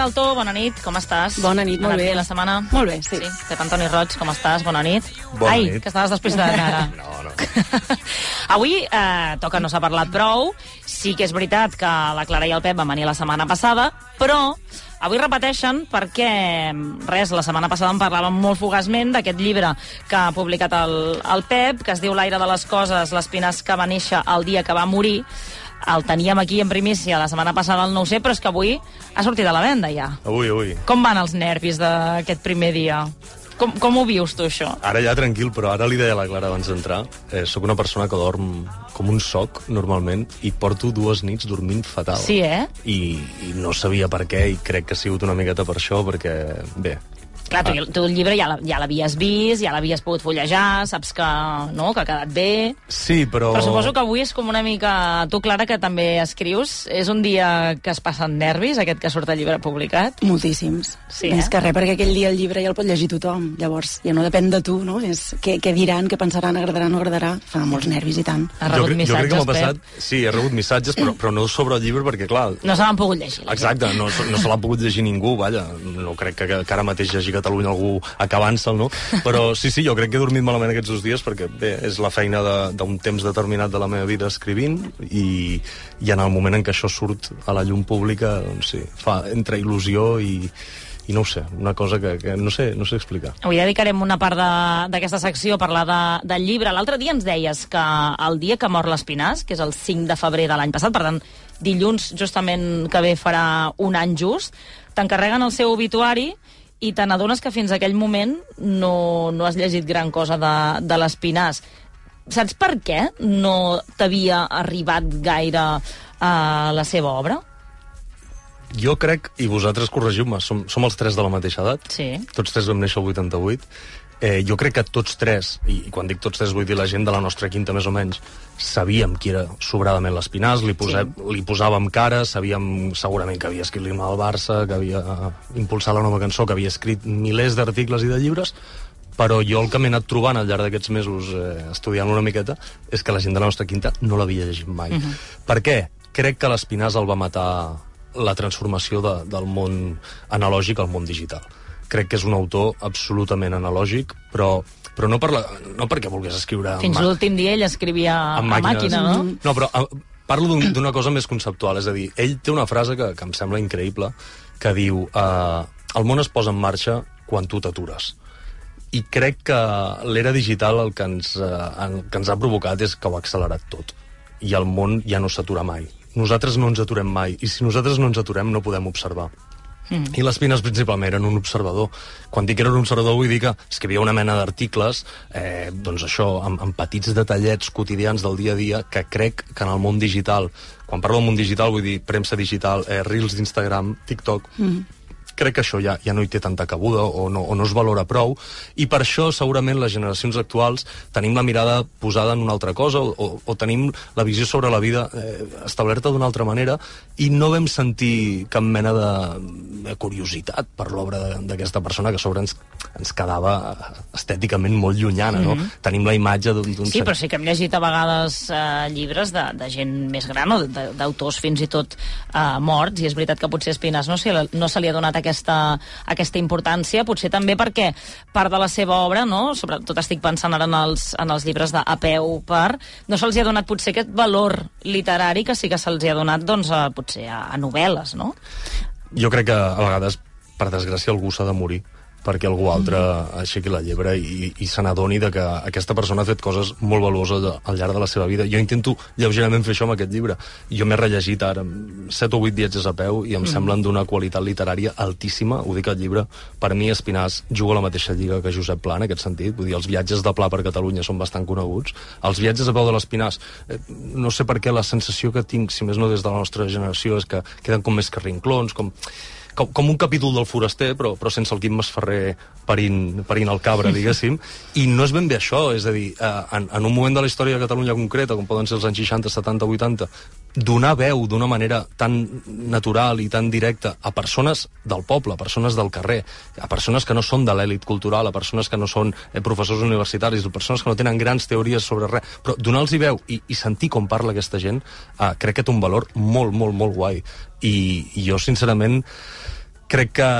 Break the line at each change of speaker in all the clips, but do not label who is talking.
Daltó, bona nit, com estàs?
Bona nit, molt
Anat
bé.
la setmana?
Molt bé, sí.
sí. Pep Antoni Roig, com estàs? Bona nit.
Bona
Ai,
nit.
que estaves despistat ara.
No, no.
Avui eh, toca no s'ha parlat prou. Sí que és veritat que la Clara i el Pep van venir la setmana passada, però avui repeteixen perquè, res, la setmana passada en parlàvem molt fugaçment d'aquest llibre que ha publicat el, el Pep, que es diu L'aire de les coses, l'espines que va néixer el dia que va morir. El teníem aquí en primícia la setmana passada al no ho sé, però és que avui ha sortit a la venda ja.
Avui, avui.
Com van els nervis d'aquest primer dia? Com, com ho vius tu, això?
Ara ja tranquil, però ara li deia a la Clara abans d'entrar, eh, sóc una persona que dorm com un soc, normalment, i porto dues nits dormint fatal.
Sí, eh?
I, I no sabia per què, i crec que ha sigut una miqueta per això, perquè, bé,
Clar, tu, tu el llibre ja l'havies vist, ja l'havies pogut fullejar, saps que, no, que ha quedat bé...
sí, però...
Però suposo que avui és com una mica... Tu, Clara, que també escrius, és un dia que es passen nervis, aquest que surt el llibre publicat?
Moltíssims.
Sí,
Més
eh?
que res, perquè aquell dia el llibre ja el pot llegir tothom. Llavors, ja no depèn de tu, no? És què, què diran, què pensaran, agradarà, no agradarà. Fa molts nervis i tant.
Jo,
rebut
crec- jo crec que m'ha
missatges,
passat... Sí, he rebut missatges, però, però no sobre el llibre, perquè, clar,
No se l'han pogut llegir.
Exacte, no, no se l'ha pogut llegir ningú, vaja. No crec que, que ara mateix a Catalunya algú acabant-se'l, no? Però sí, sí, jo crec que he dormit malament aquests dos dies perquè, bé, és la feina de- d'un temps determinat de la meva vida escrivint i, i en el moment en què això surt a la llum pública, doncs sí, fa entre il·lusió i, i no ho sé, una cosa que, que no, sé, no sé explicar.
Avui dedicarem una part d'aquesta secció a parlar de, del llibre. L'altre dia ens deies que el dia que mor l'Espinàs, que és el 5 de febrer de l'any passat, per tant, dilluns justament que ve farà un any just, t'encarreguen el seu obituari i te n'adones que fins aquell moment no, no has llegit gran cosa de, de l'Espinàs. Saps per què no t'havia arribat gaire a la seva obra?
Jo crec, i vosaltres corregiu-me, som, som els tres de la mateixa edat,
Sí.
tots tres vam néixer el 88, eh, jo crec que tots tres, i, i quan dic tots tres vull dir la gent de la nostra quinta més o menys, sabíem qui era sobradament l'Espinàs, li, posem, sí. li posàvem cara, sabíem segurament que havia escrit l'himne del Barça, que havia impulsat la nova cançó, que havia escrit milers d'articles i de llibres, però jo el que m'he anat trobant al llarg d'aquests mesos eh, estudiant una miqueta és que la gent de la nostra quinta no l'havia llegit mai. Uh -huh. Per què? Crec que l'Espinàs el va matar la transformació de, del món analògic al món digital. Crec que és un autor absolutament analògic, però, però no, per la, no perquè volgués escriure...
Fins l'últim dia ell escrivia a màquina, no?
No, però eh, parlo d'un- d'una cosa més conceptual, és a dir, ell té una frase que, que em sembla increïble, que diu eh, el món es posa en marxa quan tu t'atures. I crec que l'era digital el que ens, eh, el que ens ha provocat és que ho ha accelerat tot. I el món ja no s'atura mai. Nosaltres no ens aturem mai. I si nosaltres no ens aturem, no podem observar. Mm. I les Pines principalment eren un observador. Quan dic que era un observador vull dir que escrivia una mena d'articles, eh, doncs això, amb, amb petits detallets quotidians del dia a dia, que crec que en el món digital, quan parlo del món digital vull dir premsa digital, eh, reels d'Instagram, TikTok, mm crec que això ja, ja no hi té tanta cabuda o no, o no es valora prou i per això segurament les generacions actuals tenim la mirada posada en una altra cosa o, o, o tenim la visió sobre la vida eh, establerta d'una altra manera i no vam sentir cap mena de, de curiositat per l'obra d'aquesta persona que a sobre ens, ens quedava estèticament molt llunyana, no? Tenim la imatge d'un...
Sí, però sí que hem llegit a vegades eh, llibres de, de gent més gran o d'autors fins i tot eh, morts, i és veritat que potser a Espines no, se, no se li ha donat aquesta, aquesta importància, potser també perquè part de la seva obra, no? sobretot estic pensant ara en els, en els llibres de A peu per, no se'ls ha donat potser aquest valor literari que sí que se'ls ha donat doncs, a, potser a, a novel·les, no?
Jo crec que a vegades, per desgràcia, algú s'ha de morir perquè algú altre aixequi la llebre i, i se n'adoni de que aquesta persona ha fet coses molt valuoses al, llarg de la seva vida. Jo intento lleugerament fer això amb aquest llibre. Jo m'he rellegit ara set o vuit viatges a peu i em mm. semblen d'una qualitat literària altíssima. Ho dic al llibre. Per mi, Espinàs juga a la mateixa lliga que Josep Pla, en aquest sentit. Vull dir, els viatges de Pla per Catalunya són bastant coneguts. Els viatges a peu de l'Espinàs, eh, no sé per què la sensació que tinc, si més no des de la nostra generació, és que queden com més carrinclons, com com, com un capítol del Foraster, però, però sense el Quim Masferrer parint, parint el cabra, diguéssim, i no és ben bé això, és a dir, eh, en, en un moment de la història de Catalunya concreta, com poden ser els anys 60, 70, 80, donar veu d'una manera tan natural i tan directa a persones del poble, a persones del carrer, a persones que no són de l'èlit cultural, a persones que no són eh, professors universitaris, a persones que no tenen grans teories sobre res, però donar-los veu i, i sentir com parla aquesta gent, eh, crec que té un valor molt, molt, molt guai. I, i jo, sincerament, crec que,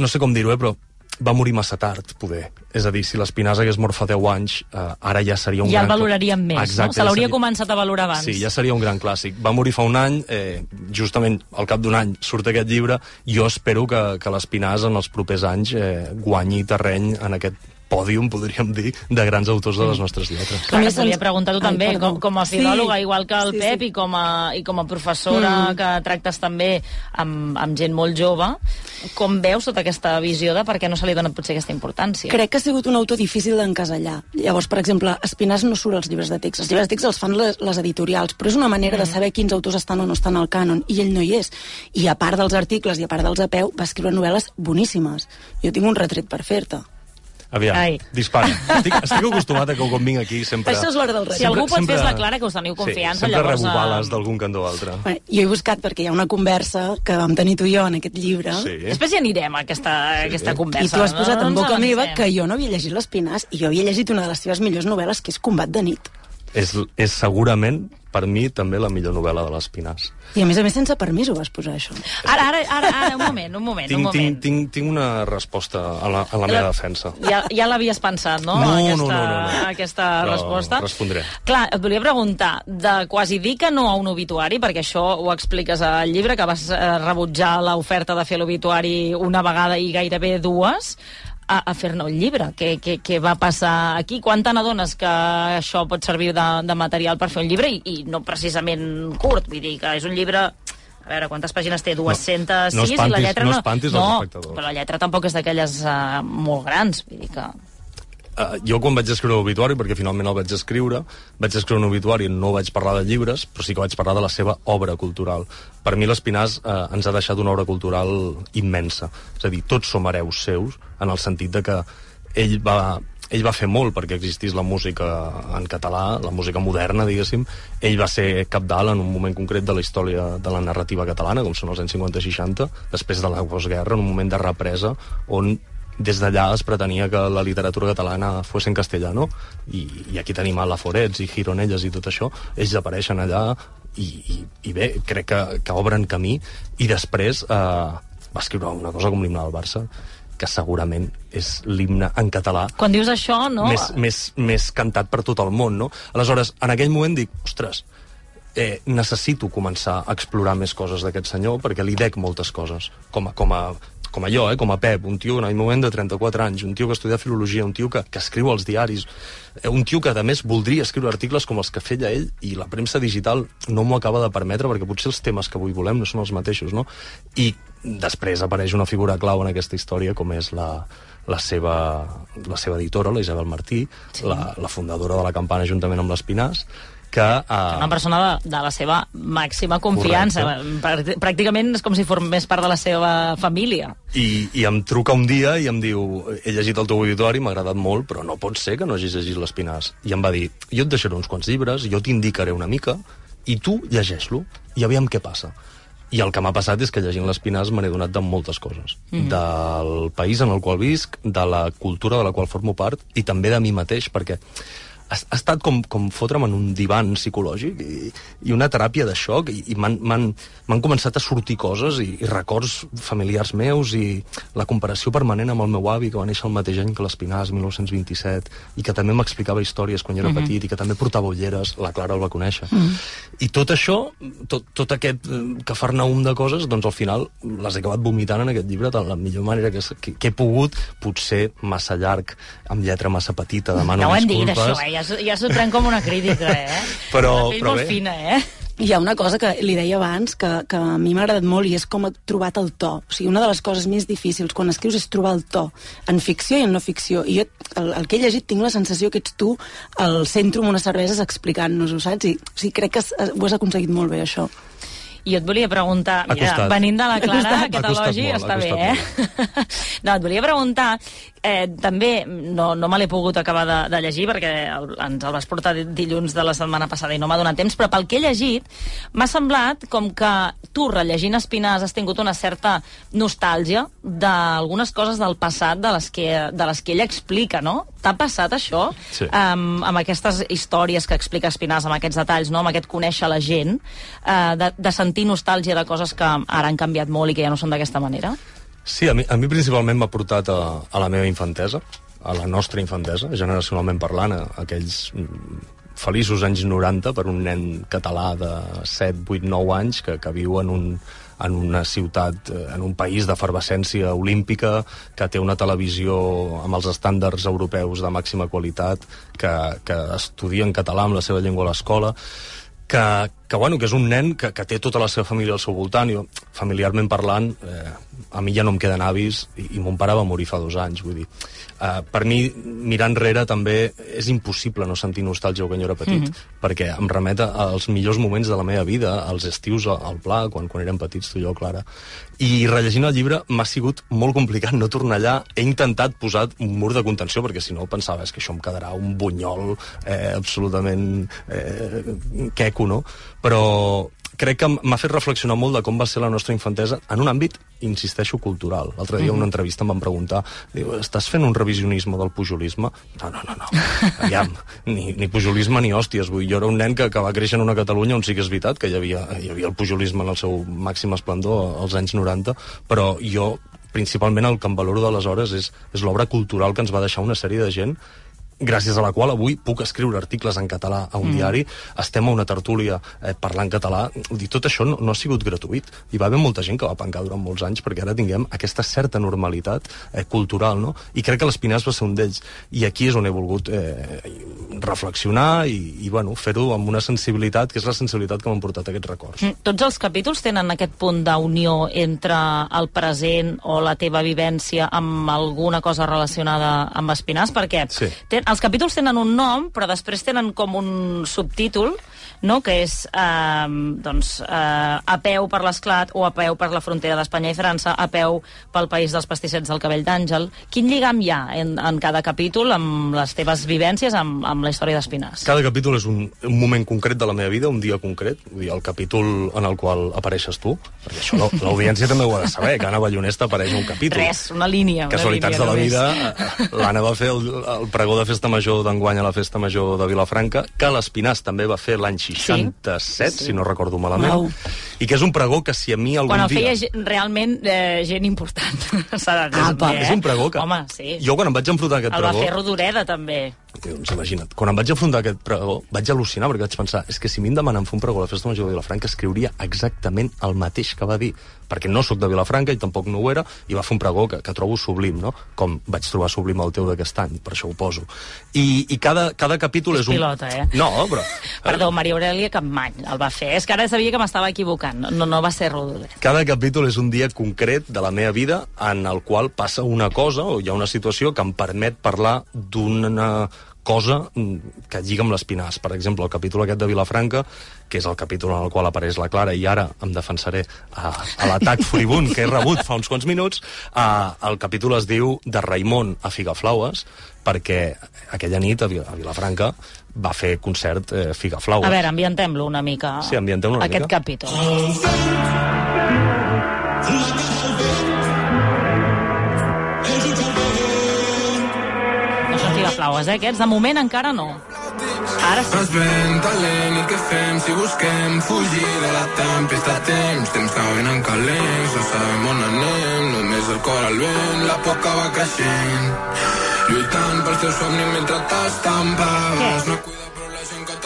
no sé com dir-ho, eh, però va morir massa tard, poder. És a dir, si l'Espinàs hagués mort fa 10 anys, eh, ara ja seria un
ja
gran...
el valoraríem més,
Exacte,
no? Se l'hauria
ja seria...
començat a valorar abans.
Sí, ja seria un gran clàssic. Va morir fa un any, eh, justament al cap d'un any surt aquest llibre, jo espero que, que l'Espinàs en els propers anys eh, guanyi terreny en aquest pòdium, podríem dir, de grans autors de les nostres lletres.
Clar,
A
que volia preguntar tu
Ai,
també,
perdó.
com, com a
Sí.
filòloga, igual que el
Sí,
Pep,
sí.
I, com a, i com a professora
Mm.
que tractes també amb, amb gent molt jove, com veus tota aquesta visió de per què no se li dona potser aquesta importància?
Crec que ha sigut un autor difícil d'encasellar. Llavors, per exemple, Espinàs no surt als llibres de text. Els llibres de text els fan les, les editorials, però és una manera
Mm.
de saber quins autors estan o no estan al cànon, i ell no hi és. I a part dels articles i a part dels a peu, va escriure novel·les boníssimes. Jo tinc un retret per fer-te.
Aviam,
Ai.
dispara. Estic, estic acostumat a que quan vinc aquí sempre...
Això és l'hora del
Si
retret.
algú pot fer és la Clara, que us teniu confiança,
sí, sempre
llavors...
rebo
eh,
bales d'algun cantó a altre.
Bé, jo he buscat perquè hi ha una conversa que vam tenir tu i jo en aquest llibre,
Sí.
Després hi anirem, a aquesta, a aquesta conversa.
i tu has posat
no?
en
No ens
boca meva que jo no havia llegit l'Espinàs, i jo havia llegit una de les seves millors novel·les, que és Combat de nit.
És, és segurament, per mi, també la millor novel·la de l'Espinàs.
I a més a més sense permís ho vas posar, això.
Ara, ara, ara, ara, un moment, un moment, un
Tinc,
moment.
tinc, tinc, tinc una resposta a la, a la meva defensa.
Ja, ja l'havies pensat, no?
No,
aquesta,
no, no, no, no.
Aquesta
Però
resposta.
respondré.
Clar, et volia preguntar, de quasi dir que no a un obituari, perquè això ho expliques al llibre, que vas eh, rebutjar l'oferta de fer l'obituari una vegada i gairebé dues, a, a fer-ne un llibre. Què, què, què va passar aquí? Quan te n'adones que això pot servir de, de material per fer un llibre i, i no precisament curt? Vull dir que és un llibre... A veure, quantes pàgines té? 206
no
i la
espantis-
lletra
no
no...
espantis
no,
espectadors.
però la lletra tampoc és d'aquelles uh, molt grans. Vull dir que...
Uh, jo quan vaig escriure l'obituari, perquè finalment el vaig escriure, vaig escriure un obituari, no vaig parlar de llibres, però sí que vaig parlar de la seva obra cultural. Per mi l'Espinàs uh, ens ha deixat una obra cultural immensa. És a dir, tots som hereus seus, en el sentit de que ell va, ell va fer molt perquè existís la música en català, la música moderna, diguéssim. Ell va ser capdalt en un moment concret de la història de la narrativa catalana, com són els anys 50-60, després de la postguerra, en un moment de represa, on des d'allà es pretenia que la literatura catalana fos en castellà, no? I, i aquí tenim a la Forets i Gironelles i tot això, ells apareixen allà i, i, i bé, crec que, que obren camí i després eh, va escriure una cosa com l'himne del Barça que segurament és l'himne en català
Quan dius això, no?
més, més, més cantat per tot el món, no? Aleshores, en aquell moment dic, ostres, eh, necessito començar a explorar més coses d'aquest senyor perquè li dec moltes coses, com a, com a, com a jo, eh, com a Pep, un tio en aquell moment de 34 anys, un tio que estudia filologia, un tio que, que escriu als diaris, eh, un tio que a més voldria escriure articles com els que feia ell i la premsa digital no m'ho acaba de permetre perquè potser els temes que avui volem no són els mateixos, no? I després apareix una figura clau en aquesta història com és la, la seva, la seva editora, la Isabel Martí, sí. la, la fundadora de la campana juntament amb l'Espinàs, que...
Una
Uh,
persona de, de la seva màxima confiança. Pràcti- Pràcticament és com si formés part de la seva família.
i, I em truca un dia i em diu he llegit el teu auditori, m'ha agradat molt, però no pot ser que no hagis llegit l'Espinàs. I em va dir, jo et deixaré uns quants llibres, jo t'indicaré una mica, i tu llegeix-lo, i aviam què passa. I el que m'ha passat és que llegint l'Espinàs me n'he donat de moltes coses. Mm -hmm. Del país en el qual visc, de la cultura de la qual formo part, i també de mi mateix, perquè ha, ha estat com, com fotre'm en un divan psicològic i, i una teràpia de xoc i, i m'han- començat a sortir coses i, i records familiars meus i la comparació permanent amb el meu avi que va néixer el mateix any que l'Espinàs, 1927 i que també m'explicava històries quan jo era mm -hmm. petit i que també portava ulleres, la Clara el va conèixer mm -hmm. i tot això tot, tot aquest eh, cafarnaum de coses doncs al final les he acabat vomitant en aquest llibre de la millor manera que, que, que he pogut potser massa llarg amb lletra massa petita, demano
dit,
disculpes
això, eh? Ja, s'ho- ja s'ho pren com una crítica, eh?
Però-
La pell
però
molt
bé.
fina, eh?
Hi ha una cosa que li deia abans que, que a mi m'ha agradat molt i és com ha trobat el to. O sigui, una de les coses més difícils quan escrius és trobar el to, en ficció i en no ficció. I jo, el, el que he llegit, tinc la sensació que ets tu al centre amb unes cerveses explicant-nos-ho, saps? I, o sigui, crec que has, ho has aconseguit molt bé, això.
I jo et volia preguntar, mira, venint de la Clara, aquest elogi
molt,
està bé, eh? no, et volia preguntar, eh, també, no, no me l'he pogut acabar de, de llegir perquè el, ens el vas portar dilluns de la setmana passada i no m'ha donat temps, però pel que he llegit m'ha semblat com que tu, rellegint Espinàs, has tingut una certa nostàlgia d'algunes coses del passat de les que, de les que ell explica, no? T'ha passat això?
Sí.
amb, amb aquestes històries que explica Espinàs, amb aquests detalls, no? amb aquest conèixer la gent, eh, de, de sentir nostàlgia de coses que ara han canviat molt i que ja no són d'aquesta manera?
Sí, a mi, a mi principalment m'ha portat a, a la meva infantesa, a la nostra infantesa, generacionalment parlant, a aquells mm, feliços anys 90 per un nen català de 7, 8, 9 anys que, que viu en un, en una ciutat, eh, en un país d'efervescència olímpica, que té una televisió amb els estàndards europeus de màxima qualitat, que, que estudia en català amb la seva llengua a l'escola, que, que, bueno, que és un nen que, que té tota la seva família al seu voltant. Jo, familiarment parlant, eh, a mi ja no em queden avis i, i mon pare va morir fa dos anys, vull dir. Uh, per mi, mirar enrere també és impossible no sentir nostàlgia quan jo era petit, mm -hmm. perquè em remet als millors moments de la meva vida, als estius al Pla, quan, quan érem petits, tu i jo, Clara. I rellegint el llibre m'ha sigut molt complicat no tornar allà. He intentat posar un mur de contenció, perquè si no pensava és que això em quedarà un bunyol eh, absolutament eh, queco, no? Però crec que m'ha fet reflexionar molt de com va ser la nostra infantesa en un àmbit, insisteixo, cultural. L'altre dia mm -hmm. una entrevista em van preguntar, diu, estàs fent un revisionisme del pujolisme? No, no, no, no. Aviam, ni, ni pujolisme ni hòsties. Vull, jo era un nen que, que va créixer en una Catalunya on sí que és veritat que hi havia, hi havia el pujolisme en el seu màxim esplendor als anys 90, però jo principalment el que em valoro d'aleshores és, és l'obra cultural que ens va deixar una sèrie de gent gràcies a la qual avui puc escriure articles en català a un mm. diari, estem a una tertúlia eh, parlant català, dir, tot això no, no ha sigut gratuït. Hi va haver molta gent que va pencar durant molts anys perquè ara tinguem aquesta certa normalitat eh, cultural, no? I crec que l'Espinàs va ser un d'ells. I aquí és on he volgut eh, reflexionar i, i bueno, fer-ho amb una sensibilitat, que és la sensibilitat que m'han portat aquests records. Mm,
tots els capítols tenen aquest punt d'unió entre el present o la teva vivència amb alguna cosa relacionada amb Espinàs, perquè sí. ten, els capítols tenen un nom, però després tenen com un subtítol no? que és eh, doncs, eh, a peu per l'esclat o a peu per la frontera d'Espanya i França, a peu pel país dels pastissets del cabell d'Àngel. Quin lligam hi ha en, en cada capítol amb les teves vivències amb, amb la història d'Espinàs?
Cada capítol és un, un moment concret de la meva vida, un dia concret, vull dir, el capítol en el qual apareixes tu, perquè això l'audiència també ho ha de saber, que Anna Ballonesta apareix un capítol.
Res, una línia. Una
Casualitats
línia,
de la vida, eh, l'Anna va fer el, el pregó de festa major d'enguany a la festa major de Vilafranca, que l'Espinàs també va fer l'any 67, sí, si no recordo malament, wow. i que és un pregó que si a mi algun
quan el
dia...
feia realment eh, gent important. S'ha de
dir, ah, eh? És un pregó que...
Home, sí.
Jo quan em vaig enfrontar a aquest
el
pregó...
El va fer Rodoreda, també.
Doncs imagina't, quan em vaig enfrontar a aquest pregó, vaig al·lucinar perquè vaig pensar, és que si m'hi demanen fer un pregó a la Festa Major de Vilafranca, escriuria exactament el mateix que va dir perquè no sóc de Vilafranca i tampoc no ho era, i va fer un pregó que, que trobo sublim, no? Com vaig trobar sublim el teu d'aquest any, per això ho poso. I, i cada, cada capítol és,
és un... pilota, eh?
No, però...
Perdó, Maria Aurelia Capmany el va fer. És que ara sabia que m'estava equivocant. No, no va ser Rodolet.
Cada capítol és un dia concret de la meva vida en el qual passa una cosa o hi ha una situació que em permet parlar d'una cosa que lliga amb l'Espinàs. Per exemple, el capítol aquest de Vilafranca, que és el capítol en el qual apareix la Clara, i ara em defensaré a, a l'atac furibund que he rebut fa uns quants minuts, a, el capítol es diu De Raimon a Figaflaues, perquè aquella nit a Vilafranca va fer concert eh, Figaflaues.
A veure, ambiantem-lo una mica.
Sí, ambiantem-lo una
aquest
mica.
Aquest capítol. Flaues, eh, aquests. De moment encara no. Ara sí. Fas vent, talent, i què fem si busquem fugir de la tempesta a temps? Temps que venen calents, no sabem on anem, només el cor al vent, la por que va creixent. Lluitant pel teu somni mentre t'estampaves. No cuida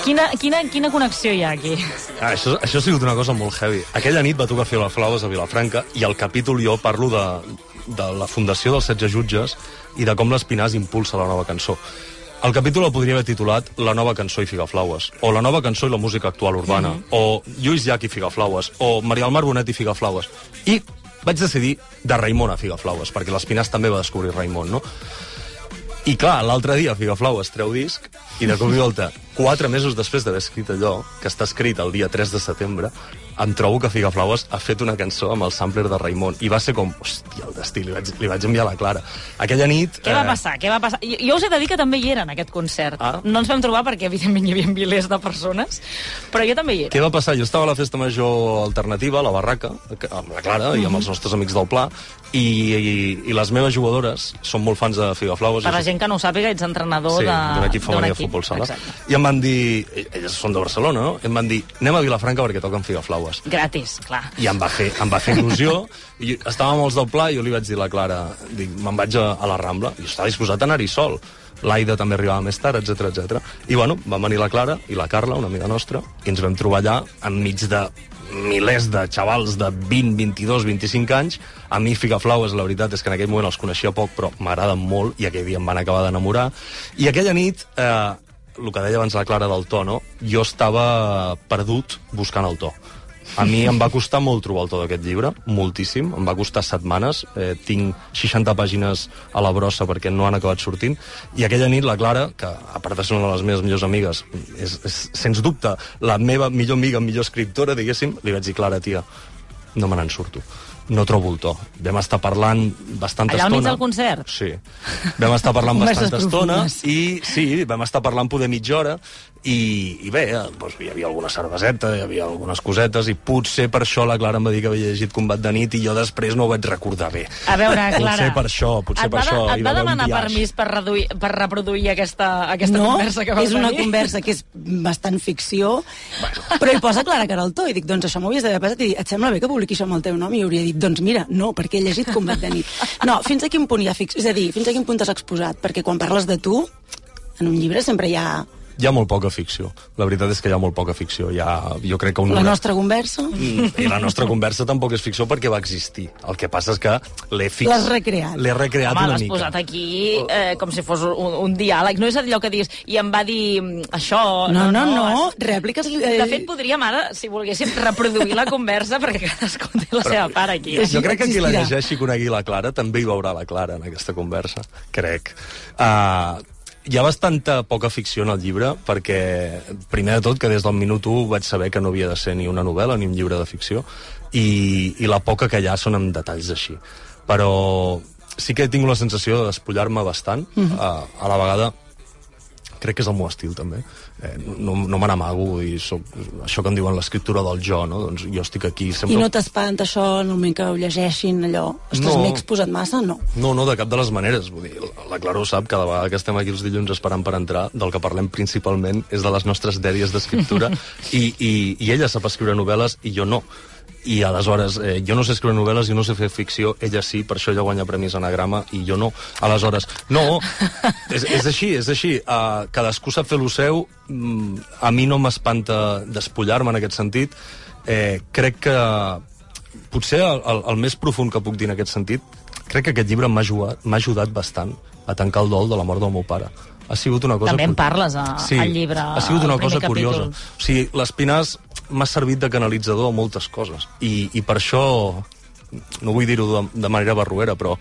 Quina, quina, quina connexió hi ha aquí?
Ah, això, això ha sigut una cosa molt heavy. Aquella nit va tocar fer les flaues a Vilafranca i al capítol jo parlo de, de la fundació dels 16 jutges i de com l'Espinàs impulsa la nova cançó. El capítol el podria haver titulat La nova cançó i Figaflaues, o La nova cançó i la música actual urbana, mm -hmm. o Lluís Llach i Figaflaues, o Maria Almar Bonet i Figaflaues. I vaig decidir de Raimon a Figaflaues, perquè l'Espinàs també va descobrir Raimon, no? I clar, l'altre dia Figaflaues treu disc i de cop i volta, quatre mesos després d'haver escrit allò, que està escrit el dia 3 de setembre, em trobo que Figaflaues ha fet una cançó amb el sampler de Raimon i va ser com, hòstia, el destí, li vaig, li vaig enviar a la Clara. Aquella nit...
Què eh... va passar? Què va passar? Jo, jo us he de dir que també hi era en aquest concert. Ah? No ens vam trobar perquè, evidentment, hi havia milers de persones, però jo també hi era.
Què va passar? Jo estava a la festa major alternativa, a la barraca, amb la Clara mm -hmm. i amb els nostres amics del Pla, i, i, i les meves jugadores són molt fans de Figaflaues.
Per la gent que no ho sàpiga, ets entrenador
sí,
d'un
equip femení de futbol sala. Exacte. I em em van dir... Elles són de Barcelona, no? Em van dir, anem a Vilafranca perquè toquen figaflaues.
Gratis, clar.
I em va fer, em va fer il·lusió. I estàvem molts del pla i jo li vaig dir a la Clara, dic, me'n vaig a, a la Rambla. I estava disposat a anar-hi sol. L'Aida també arribava més tard, etc etc. I bueno, van venir la Clara i la Carla, una amiga nostra, i ens vam trobar allà enmig de milers de xavals de 20, 22, 25 anys. A mi Figaflaues, la veritat és que en aquell moment els coneixia poc, però m'agraden molt i aquell dia em van acabar d'enamorar. I aquella nit, eh, el que deia abans la Clara del to, no? jo estava perdut buscant el to. A mi em va costar molt trobar el to d'aquest llibre, moltíssim, em va costar setmanes, eh, tinc 60 pàgines a la brossa perquè no han acabat sortint, i aquella nit la Clara, que a part de ser una de les meves millors amigues, és, és sens dubte la meva millor amiga, millor escriptora, diguéssim, li vaig dir, Clara, tia, no me n'en surto no trobo el to. Vam estar parlant bastanta
Allà
estona.
al mig del concert?
Sí. Vam estar parlant bastanta estona i sí, vam estar parlant poder mitja hora i, i bé, eh, doncs, hi havia alguna cerveseta, hi havia algunes cosetes i potser per això la Clara em va dir que havia llegit Combat de nit i jo després no ho vaig recordar bé.
A veure, Clara...
Potser per això, potser
et
per
va,
això.
Et va demanar permís per, reduir, per reproduir aquesta, aquesta
no,
conversa que vau
és una
tenir?
conversa que és bastant ficció, però hi posa Clara Caraltó, i dic, doncs això m'ho havies d'haver passat, i dic, et sembla bé que publiqui això amb el teu nom? I hauria dit, doncs mira, no, perquè he llegit Combat de nit. No, fins a quin punt hi ha ficció? És a dir, fins a quin punt t'has exposat? Perquè quan parles de tu, en un llibre sempre hi ha
Hi ha molt poca ficció. La veritat és que hi ha molt poca ficció. Hi ha, jo crec que un...
la nostra conversa.
Mm, I la nostra conversa tampoc és ficció perquè va existir. El que passa és que l'he fix...
L'has recreat.
L'he recreat
Home,
una
l'has
mica.
posat aquí eh, com si fos un, un diàleg. No és allò que dius, i em va dir mm, això...
No, no, no,
has-
rèpliques... Eh,
De fet, podríem ara, si volguéssim, reproduir la conversa perquè cadascú té la seva part aquí.
Jo crec que qui la llegeixi i conegui la Clara també hi veurà la Clara en aquesta conversa, crec. Uh, hi ha bastanta poca ficció en el llibre perquè, primer de tot, que des del minut 1 vaig saber que no havia de ser ni una novel·la ni un llibre de ficció i, i la poca que hi ha són amb detalls així. Però sí que tinc la sensació de despullar-me bastant, mm -hmm. uh, a la vegada crec que és el meu estil també eh, no, no me n'amago i soc, això que en diuen l'escriptura del jo no? doncs jo estic aquí sempre
I no t'espanta això en el moment que ho llegeixin, allò... Ostres,
No.
m'he exposat massa? No.
No, no, de cap de les maneres. Vull dir, la Clara ho sap, cada vegada que estem aquí els dilluns esperant per entrar, del que parlem principalment és de les nostres dèries d'escriptura, i, i, i ella sap escriure novel·les i jo no. I aleshores, eh, jo no sé escriure novel·les, jo no sé fer ficció, ella sí, per això ella guanya premis anagrama i jo no. Aleshores, no, és, és així, és així. Uh, cadascú sap fer lo seu, mm, a mi no m'espanta despullar-me en aquest sentit. Eh, crec que potser el, el, el més profund que puc dir en aquest sentit, crec que aquest llibre m'ha ajudat, ajudat bastant a tancar el dol de la mort del meu pare. Ha sigut una cosa...
També en parles a- al llibre,
ha sigut una cosa curiosa.
capítol.
O sigui, l'Espinàs m'ha servit de canalitzador a moltes coses. I, i per això, no vull dir-ho de, de manera barruera, però,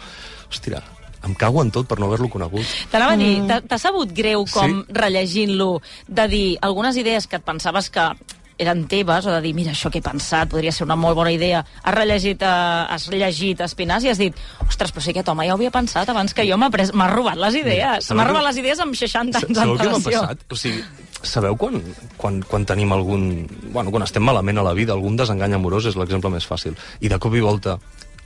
hòstia, em cago en tot per no haver-lo conegut.
T'anava a dir, t'ha- t'ha sabut greu com
Sí.
rellegint-lo de dir algunes idees que et pensaves que eren teves, o de dir, mira, això que he pensat, podria ser una molt bona idea. Has rellegit, uh, has llegit Espinàs i has dit, ostres, però si aquest home ja ho havia pensat abans que jo m'ha pres- robat les idees. M'ha
que-
robat les idees amb 60 anys
Sabeu què m'ha passat? O sigui, sabeu quan, quan, quan tenim algun... Bueno, quan estem malament a la vida, algun desengany amorós és l'exemple més fàcil. I de cop i volta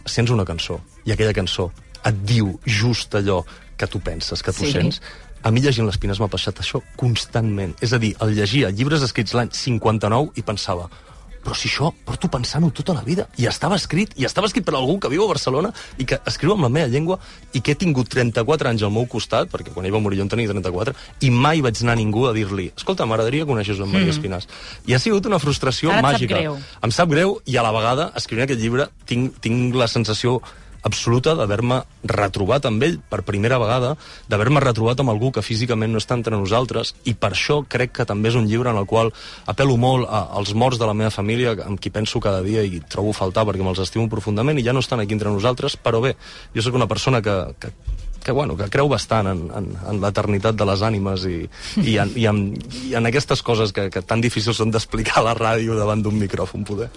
sents una cançó, i aquella cançó et diu just allò que tu penses, que tu
Sí.
sents. A mi llegint l'Espines m'ha passat això constantment. És a dir, el llegia llibres escrits l'any 59 i pensava però si això porto pensant-ho tota la vida. I estava escrit, i estava escrit per algú que viu a Barcelona i que escriu amb la meva llengua i que he tingut 34 anys al meu costat, perquè quan ell va morir jo en tenia 34, i mai vaig anar a ningú a dir-li escolta, m'agradaria conèixer Joan Maria Espinàs. I ha sigut una frustració
Ara et sap
màgica.
greu.
Em sap greu i a la vegada, escrivint aquest llibre, tinc, tinc la sensació absoluta d'haver-me retrobat amb ell per primera vegada, d'haver-me retrobat amb algú que físicament no està entre nosaltres, i per això crec que també és un llibre en el qual apel·lo molt a, als morts de la meva família, amb qui penso cada dia i trobo faltar perquè me'ls estimo profundament i ja no estan aquí entre nosaltres, però bé, jo sóc una persona que, que que, bueno, que creu bastant en, en, en l'eternitat de les ànimes i, i, en, i, en, i en aquestes coses que, que tan difícils són d'explicar a la ràdio davant d'un micròfon, poder.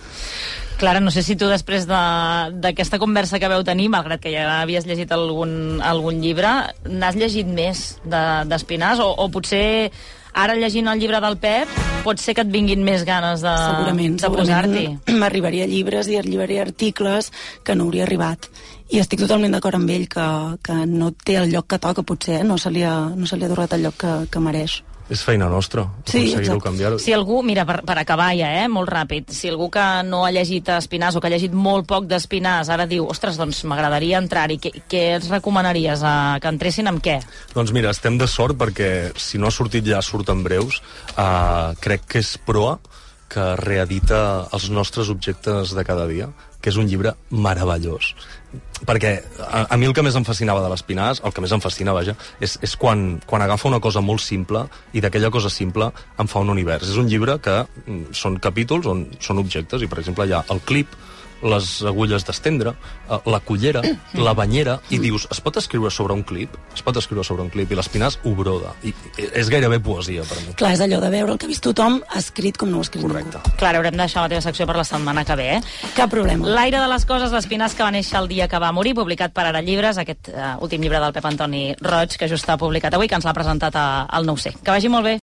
Clara, no sé si tu després de- d'aquesta conversa que veu tenir, malgrat que ja havies llegit algun, algun llibre, n'has llegit més de- d'Espinàs? O, o potser ara llegint el llibre del Pep pot ser que et vinguin més ganes de,
segurament,
de posar-t'hi?
m'arribaria llibres i arribaria articles que no hauria arribat i estic totalment d'acord amb ell que, que no té el lloc que toca, potser, eh? no, se li ha, no se li ha atorgat el lloc que, que mereix.
És feina nostra,
Sí,
aconseguir-ho canviar.
Si algú, mira, per, per acabar ja, eh, molt ràpid, si algú que no ha llegit Espinàs o que ha llegit molt poc d'Espinàs ara diu, ostres, doncs m'agradaria entrar-hi, què, què els recomanaries? A, que entressin amb què?
Doncs mira, estem de sort perquè si no ha sortit ja surt en breus. Uh, crec que és Proa que reedita els nostres objectes de cada dia, que és un llibre meravellós. Perquè a, a mi el que més em fascinava de l'Espinàs, el que més em fascina, vaja, és, és quan, quan agafa una cosa molt simple i d'aquella cosa simple en fa un univers. És un llibre que mm, són capítols on són objectes, i per exemple hi ha el clip, les agulles d'estendre, eh, la cullera, la banyera, i dius, es pot escriure sobre un clip? Es pot escriure sobre un clip, i l'Espinàs ho broda. I és gairebé poesia per mi.
Clar, és allò de veure el que ha vist tothom escrit com no ho ha escrit
Correcte.
ningú.
Clar, haurem de deixar la teva secció per la setmana que ve, eh?
Cap problema.
L'aire de les coses d'Espinàs que va néixer el dia que va morir, publicat per Ara Llibres, aquest uh, últim llibre del Pep Antoni Roig, que just ha publicat avui, que ens l'ha presentat a, al 9C. Que vagi molt bé.